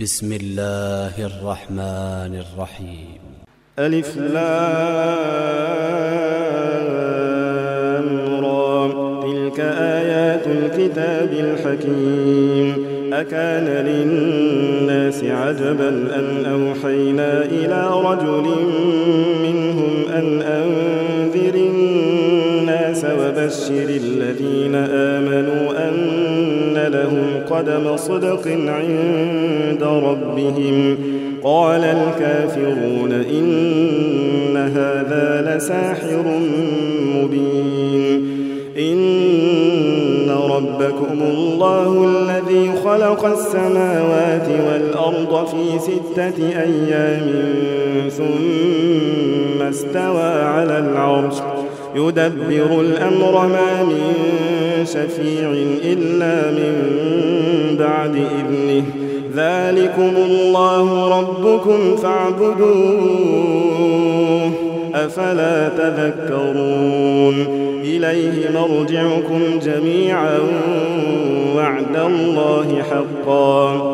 بسم الله الرحمن الرحيم ألف لام تلك آيات الكتاب الحكيم أكان للناس عجبا أن أوحينا إلى رجل منهم أن أنذر الناس وبشر الذين آمنوا لهم قدم صدق عند ربهم. قال الكافرون إن هذا لساحر مبين. إن ربكم الله الذي خلق السماوات والأرض في ستة أيام ثم استوى على العرش. يدبر الأمر ما من شفيع إلا من بعد إذنه. ذلكم الله ربكم فاعبدوه. أفلا تذكرون. إليه مرجعكم جميعا وعد الله حقا.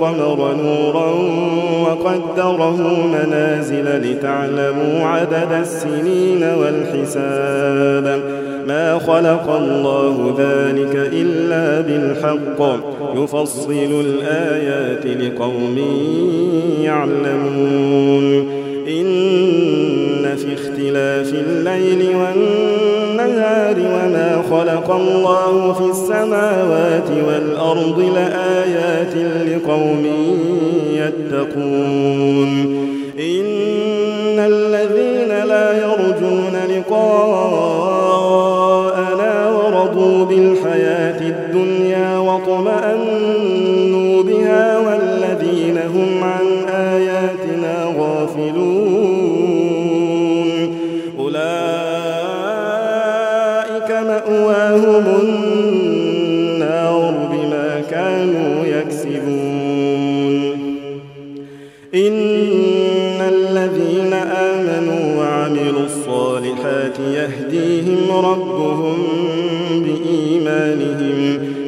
والقمر نورا وقدره منازل لتعلموا عدد السنين والحساب. ما خلق الله ذلك إلا بالحق. يفصل الآيات لقوم يعلمون. إن في اختلاف الليل والنهار وما خلق الله في السماوات والأرض لآيات لقوم يتقون. إن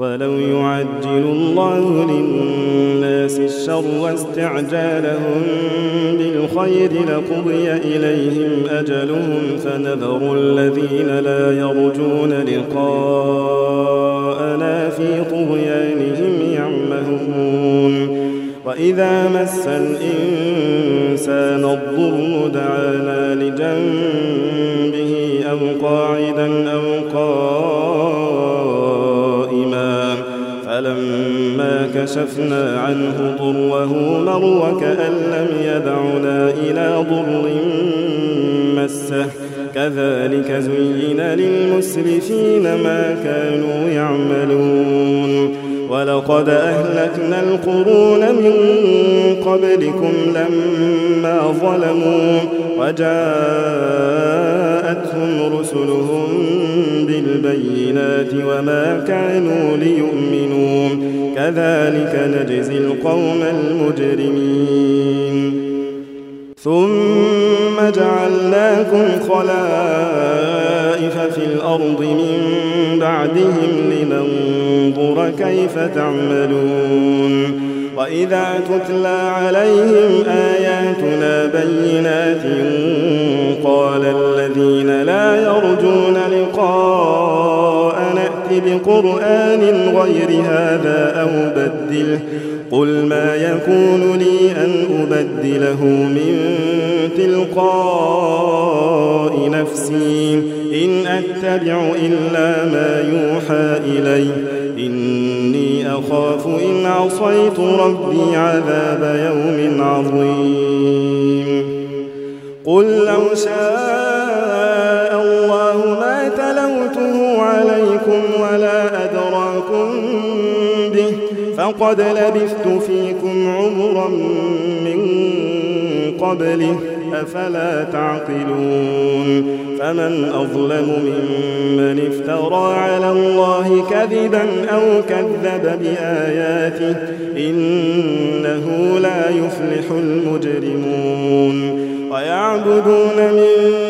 ولو يعجل الله للناس الشر واستعجالهم بالخير لقضي إليهم أجلهم فنذر الذين لا يرجون لقاءنا في طغيانهم يعمهون. وإذا مس الإنسان الضر دعانا لجنبه أو قاعدا كشفنا عنه ضره مر وكأن لم يدعنا إلى ضر مسه. كذلك زين للمسرفين ما كانوا يعملون. ولقد أهلكنا القرون من قبلكم لما ظلموا وجاءتهم رسلهم بالبينات وما كانوا ليؤمنوا كذلك نجزي القوم المجرمين. ثم جعلناكم خلائف في الأرض من بعدهم لننظر كيف تعملون. وإذا تتلى عليهم آياتنا بينات قال الذين لا يرجون بقرآن غير هذا أو بدله قل ما يكون لي أن أبدله من تلقاء نفسي إن أتبع إلا ما يوحى إلي إني أخاف إن عصيت ربي عذاب يوم عظيم قل لو شاء تلوته عليكم ولا أدراكم به فقد لبثت فيكم عمرا من قبله أفلا تعقلون فمن أظلم ممن افترى على الله كذبا أو كذب بآياته إنه لا يفلح المجرمون ويعبدون من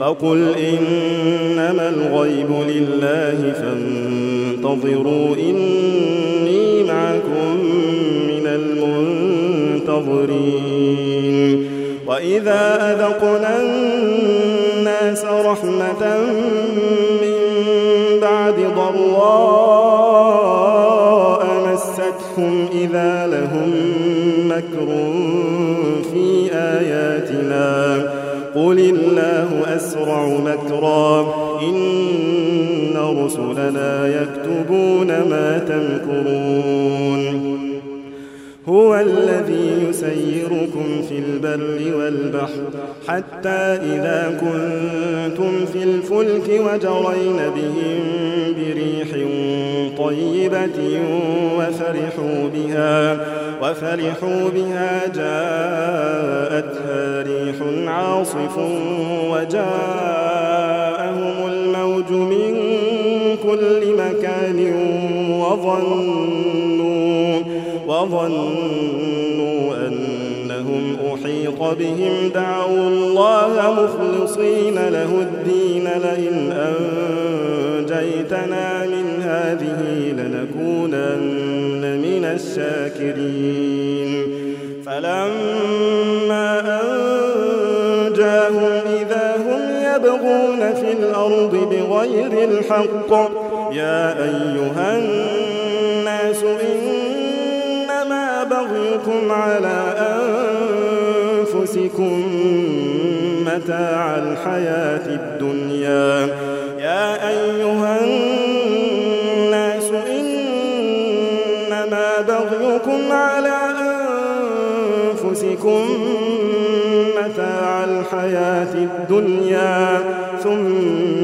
فقل إنما الغيب لله فانتظروا إني معكم من المنتظرين. وإذا أذقنا الناس رحمة من بعد ضراء مستهم إذا لهم مكر قل الله أسرع مكرا إن رسلنا يكتبون ما تمكرون هو الذي يسيركم في البر والبحر حتى إذا كنتم في الفلك وجرين بهم بريح طيبة وفرحوا بها وفرحوا بها جاءتها ريح عاصف وجاءهم الموج من كل مكان وظنوا وظنوا أنهم أحيط بهم دعوا الله مخلصين له الدين لئن أنجيتنا من هذه لنكونن من الشاكرين. فلما أنجاهم إذا هم يبغون في الأرض بغير الحق يا أيها الناس بغيكم على أنفسكم متاع الحياة الدنيا. يا أيها الناس إنما بغيكم على أنفسكم متاع الحياة الدنيا. ثم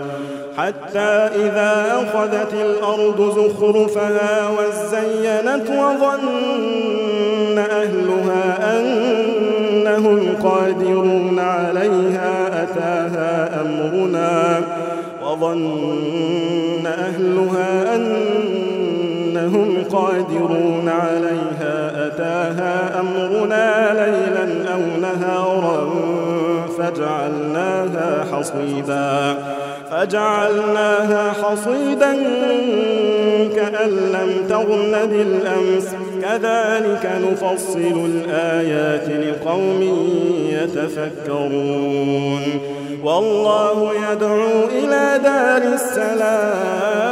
حتى إذا أخذت الأرض زخرفها وزينت وظن أهلها أنهم قادرون عليها أتاها أمرنا وظن أهلها أنهم قادرون عليها أتاها أمرنا ليلا أو نهارا فجعلناها حصيدا فجعلناها حصيدا كأن لم تغن بالأمس. كذلك نفصل الآيات لقوم يتفكرون. والله يدعو إلى دار السلام.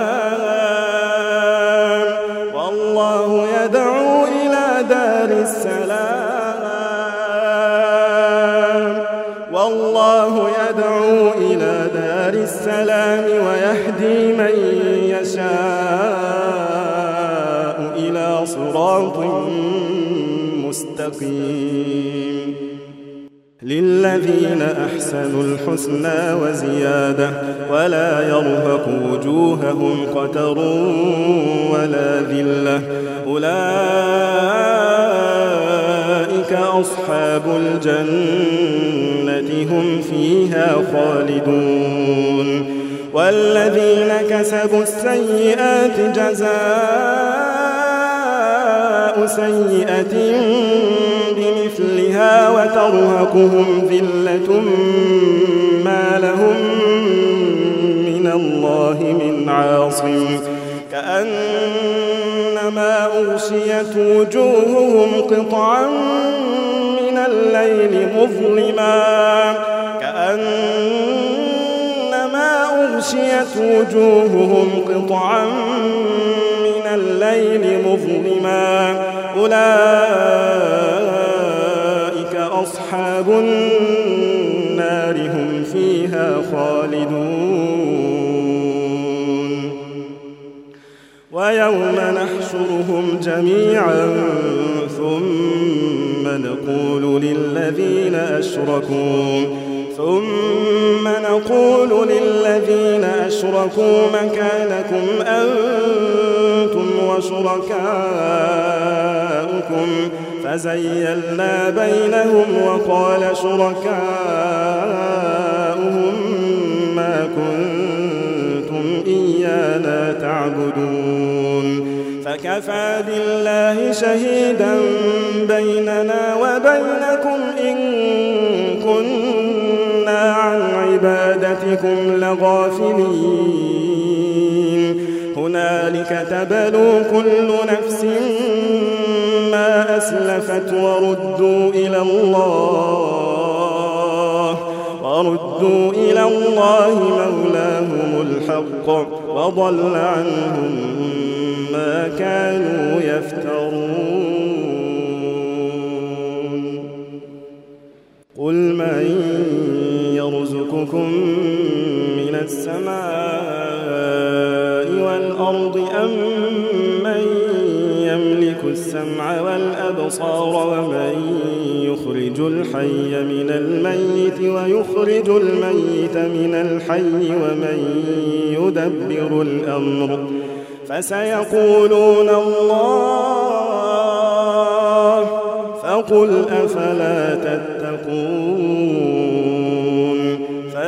والله يدعو إلى دار السلام. صراط مستقيم. للذين أحسنوا الحسنى وزيادة ولا يرهق وجوههم قتر ولا ذلة. أولئك أصحاب الجنة هم فيها خالدون. والذين كسبوا السيئات جزاء سيئة بمثلها وترهقهم ذلة ما لهم من الله من عاصم كأنما أغشيت وجوههم قطعا من الليل مظلما كأنما أغشيت وجوههم قطعا الليل مظلما. أولئك أصحاب النار هم فيها خالدون. ويوم نحشرهم جميعا ثم نقول للذين أشركوا ثم نقول للذين أشركوا مكانكم أنتم وشركاؤكم فزيلنا بينهم وقال شركاؤهم ما كنتم إيانا تعبدون فكفى بالله شهيدا بيننا وبينكم إن عن عبادتكم لغافلين. هنالك تبلو كل نفس ما أسلفت وردوا إلى الله وردوا إلى الله مولاهم الحق وضل عنهم ما كانوا يفترون. قل من يرزقكم من السماء والأرض أم من يملك السمع والأبصار ومن يخرج الحي من الميت ويخرج الميت من الحي ومن يدبر الأمر فسيقولون الله فقل أفلا تتقون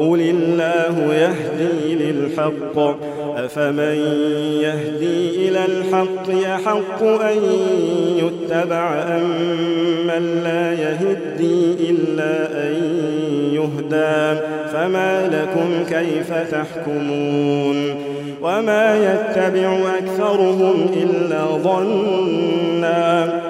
قل الله يهدي للحق. أفمن يهدي إلى الحق يحق أن يتبع أم من لا يهدي إلا أن يهدى؟ فما لكم كيف تحكمون؟ وما يتبع أكثرهم إلا ظنا.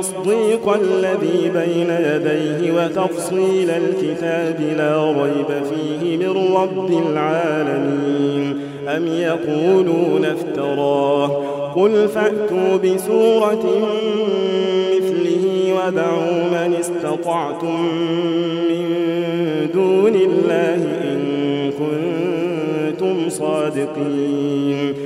تصديق الذي بين يديه وتفصيل الكتاب لا ريب فيه من رب العالمين. أم يقولون افتراه؟ قل فأتوا بسورة مثله ودعوا من استطعتم من دون الله إن كنتم صادقين.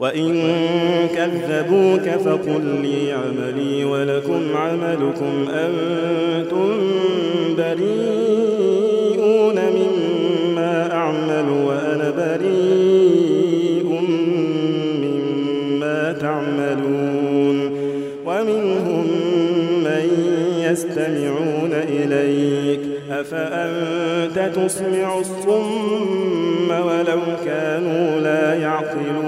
وإن كذبوك فقل لي عملي ولكم عملكم أنتم بريئون مما أعمل وأنا بريء مما تعملون ومنهم من يستمعون إليك أفأنت تسمع الصم ولو كانوا لا يعقلون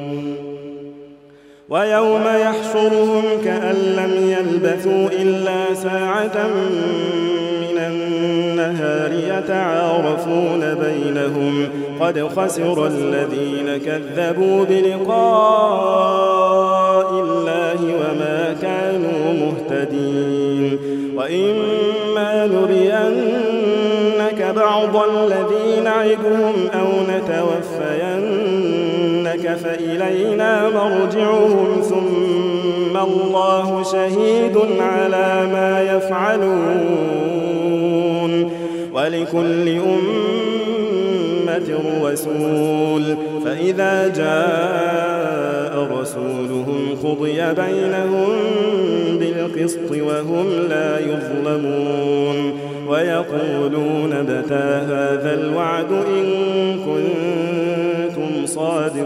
ويوم يحشرهم كأن لم يلبثوا إلا ساعة من النهار يتعارفون بينهم قد خسر الذين كذبوا بلقاء الله وما كانوا مهتدين وإما نرينك بعض الذي نعدهم أو نتوفينك فإلينا مرجعهم ثم الله شهيد على ما يفعلون ولكل أمة رسول فإذا جاء رسولهم قضي بينهم بالقسط وهم لا يظلمون ويقولون متى هذا الوعد إن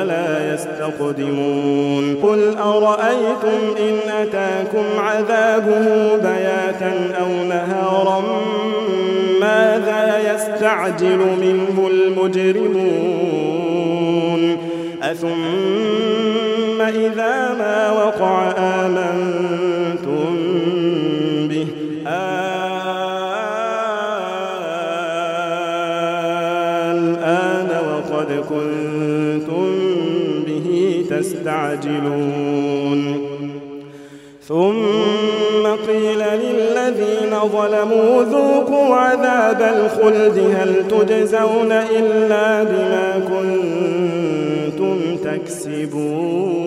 ولا يستقدمون. قل أرأيتم إن أتاكم عذابه بياتا أو نهارا؟ ماذا يستعجل منه المجرمون؟ أثم إذا ما وقع آمنتم تستعجلون ثم قيل للذين ظلموا ذوقوا عذاب الخلد هل تجزون إلا بما كنتم تكسبون؟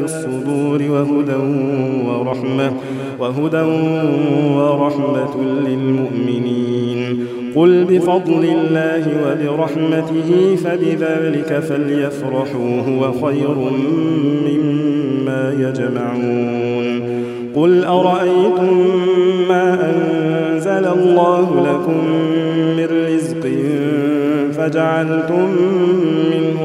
في الصدور وهدى ورحمة وهدى ورحمة للمؤمنين. قل بفضل الله وبرحمته فبذلك فليفرحوا هو خير مما يجمعون. قل أرأيتم ما أنزل الله لكم من رزق فجعلتم منه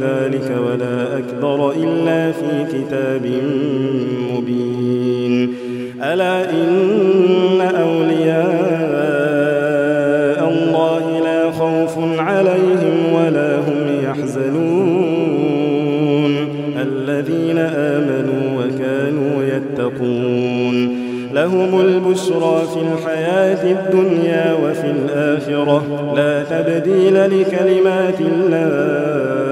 ذلك ولا أكبر إلا في كتاب مبين. ألا إن أولياء الله لا خوف عليهم ولا هم يحزنون. الذين آمنوا وكانوا يتقون. لهم البشرى في الحياة الدنيا وفي الآخرة. لا تبديل لكلمات الله.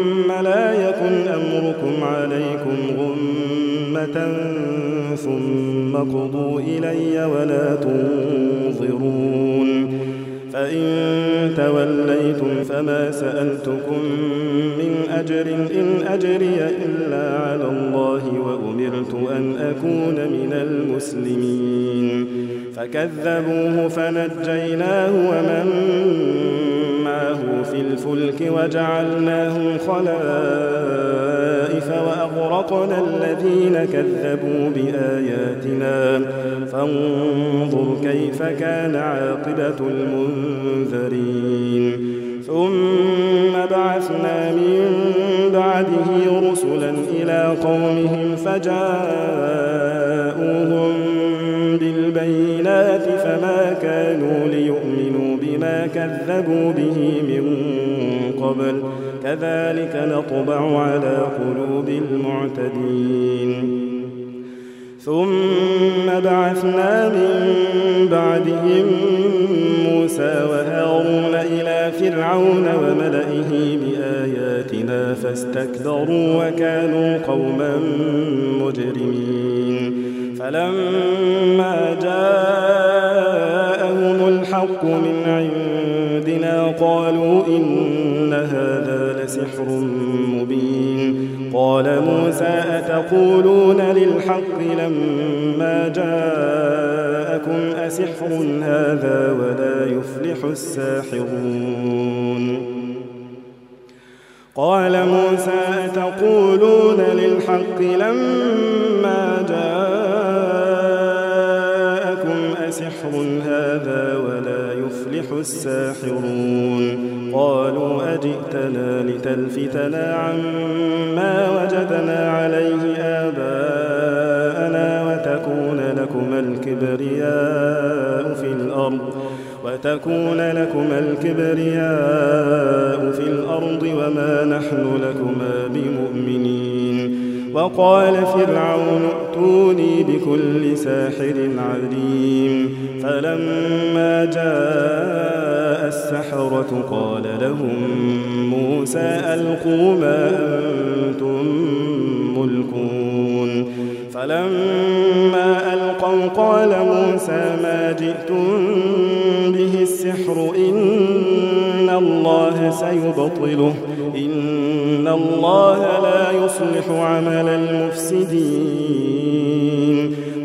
لا يكن أمركم عليكم غمة ثم قضوا إلي ولا تنظرون. فإن توليتم فما سألتكم من أجر إن أجري إلا على الله وأمرت أن أكون من المسلمين. فكذبوه فنجيناه ومن معه في الفلك وجعلناهم خلائف وأغرقنا الذين كذبوا بآياتنا فانظر كيف كان عاقبة المنذرين ثم بعثنا من بعده رسلا إلى قومهم فجاءوهم كذبوا به من قبل. كذلك نطبع على قلوب المعتدين. ثم بعثنا من بعدهم موسى وهارون إلى فرعون وملئه بآياتنا فاستكبروا وكانوا قوما مجرمين. فلما جاءهم الحق من عندنا لسحر مبين. قال موسى أتقولون للحق لما جاءكم أسحر هذا ولا يفلح الساحرون؟ قال موسى أتقولون للحق لما جاءكم أسحر هذا ولا يفلح الساحرون؟ قالوا أجئتنا لتلفتنا عما وجدنا عليه آباءنا وتكون لكما الكبرياء في الأرض وتكون لكما الكبرياء في الأرض وما نحن لكما بمؤمنين. وقال فرعون ائتوني بكل ساحر عليم. فلما جاء السحرة قال لهم موسى ألقوا ما أنتم ملكون. فلما ألقوا قال موسى ما جئتم به السحر إن الله سيبطله إن الله لا يصلح عمل المفسدين.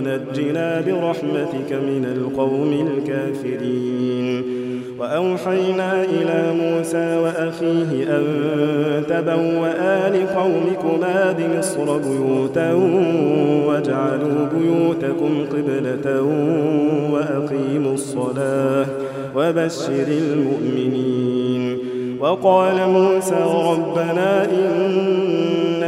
ونجنا برحمتك من القوم الكافرين. وأوحينا إلى موسى وأخيه أن تبوأ لقومكما بمصر بيوتا واجعلوا بيوتكم قبلة وأقيموا الصلاة وبشر المؤمنين. وقال موسى ربنا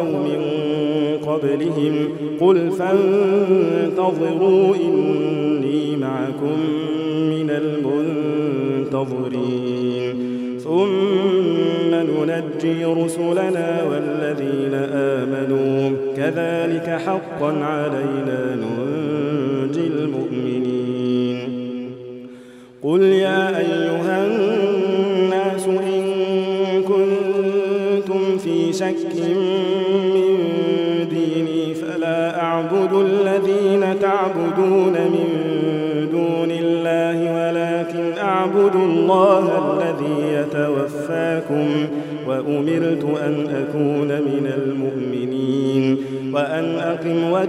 خلوا من قبلهم قل فانتظروا إني معكم من المنتظرين. ثم ننجي رسلنا والذين آمنوا. كذلك حقا علينا ننجي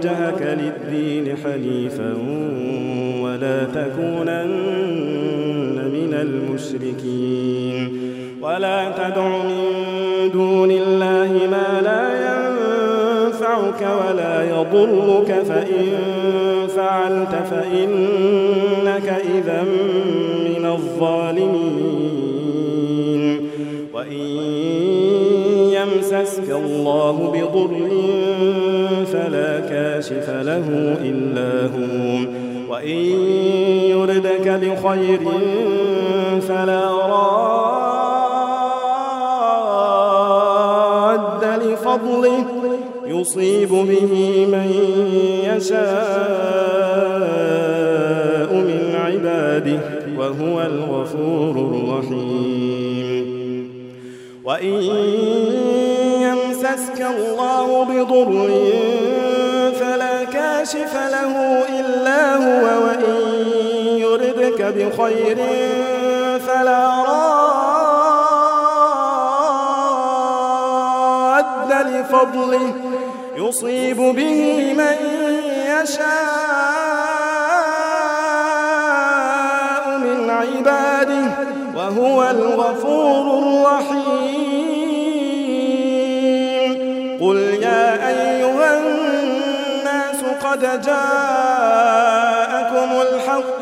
وجهك للدين حنيفا ولا تكونن من المشركين. ولا تدع من دون الله ما لا ينفعك ولا يضرك فإن فعلت فإنك إذا من الظالمين. وإن يمسسك الله بضر فلا كاشف له إلا هو. وإن يردك بخير فلا راد لفضله. يصيب به من يشاء من عباده وهو الغفور الرحيم. وإن يمسسك الله بضر يردك بخير فلا راد لفضله يصيب به من يشاء من عباده وهو الغفور الرحيم. قل يا أيها الناس قد الحق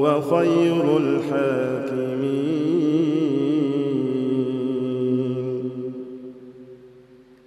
وهو خير الحاكمين.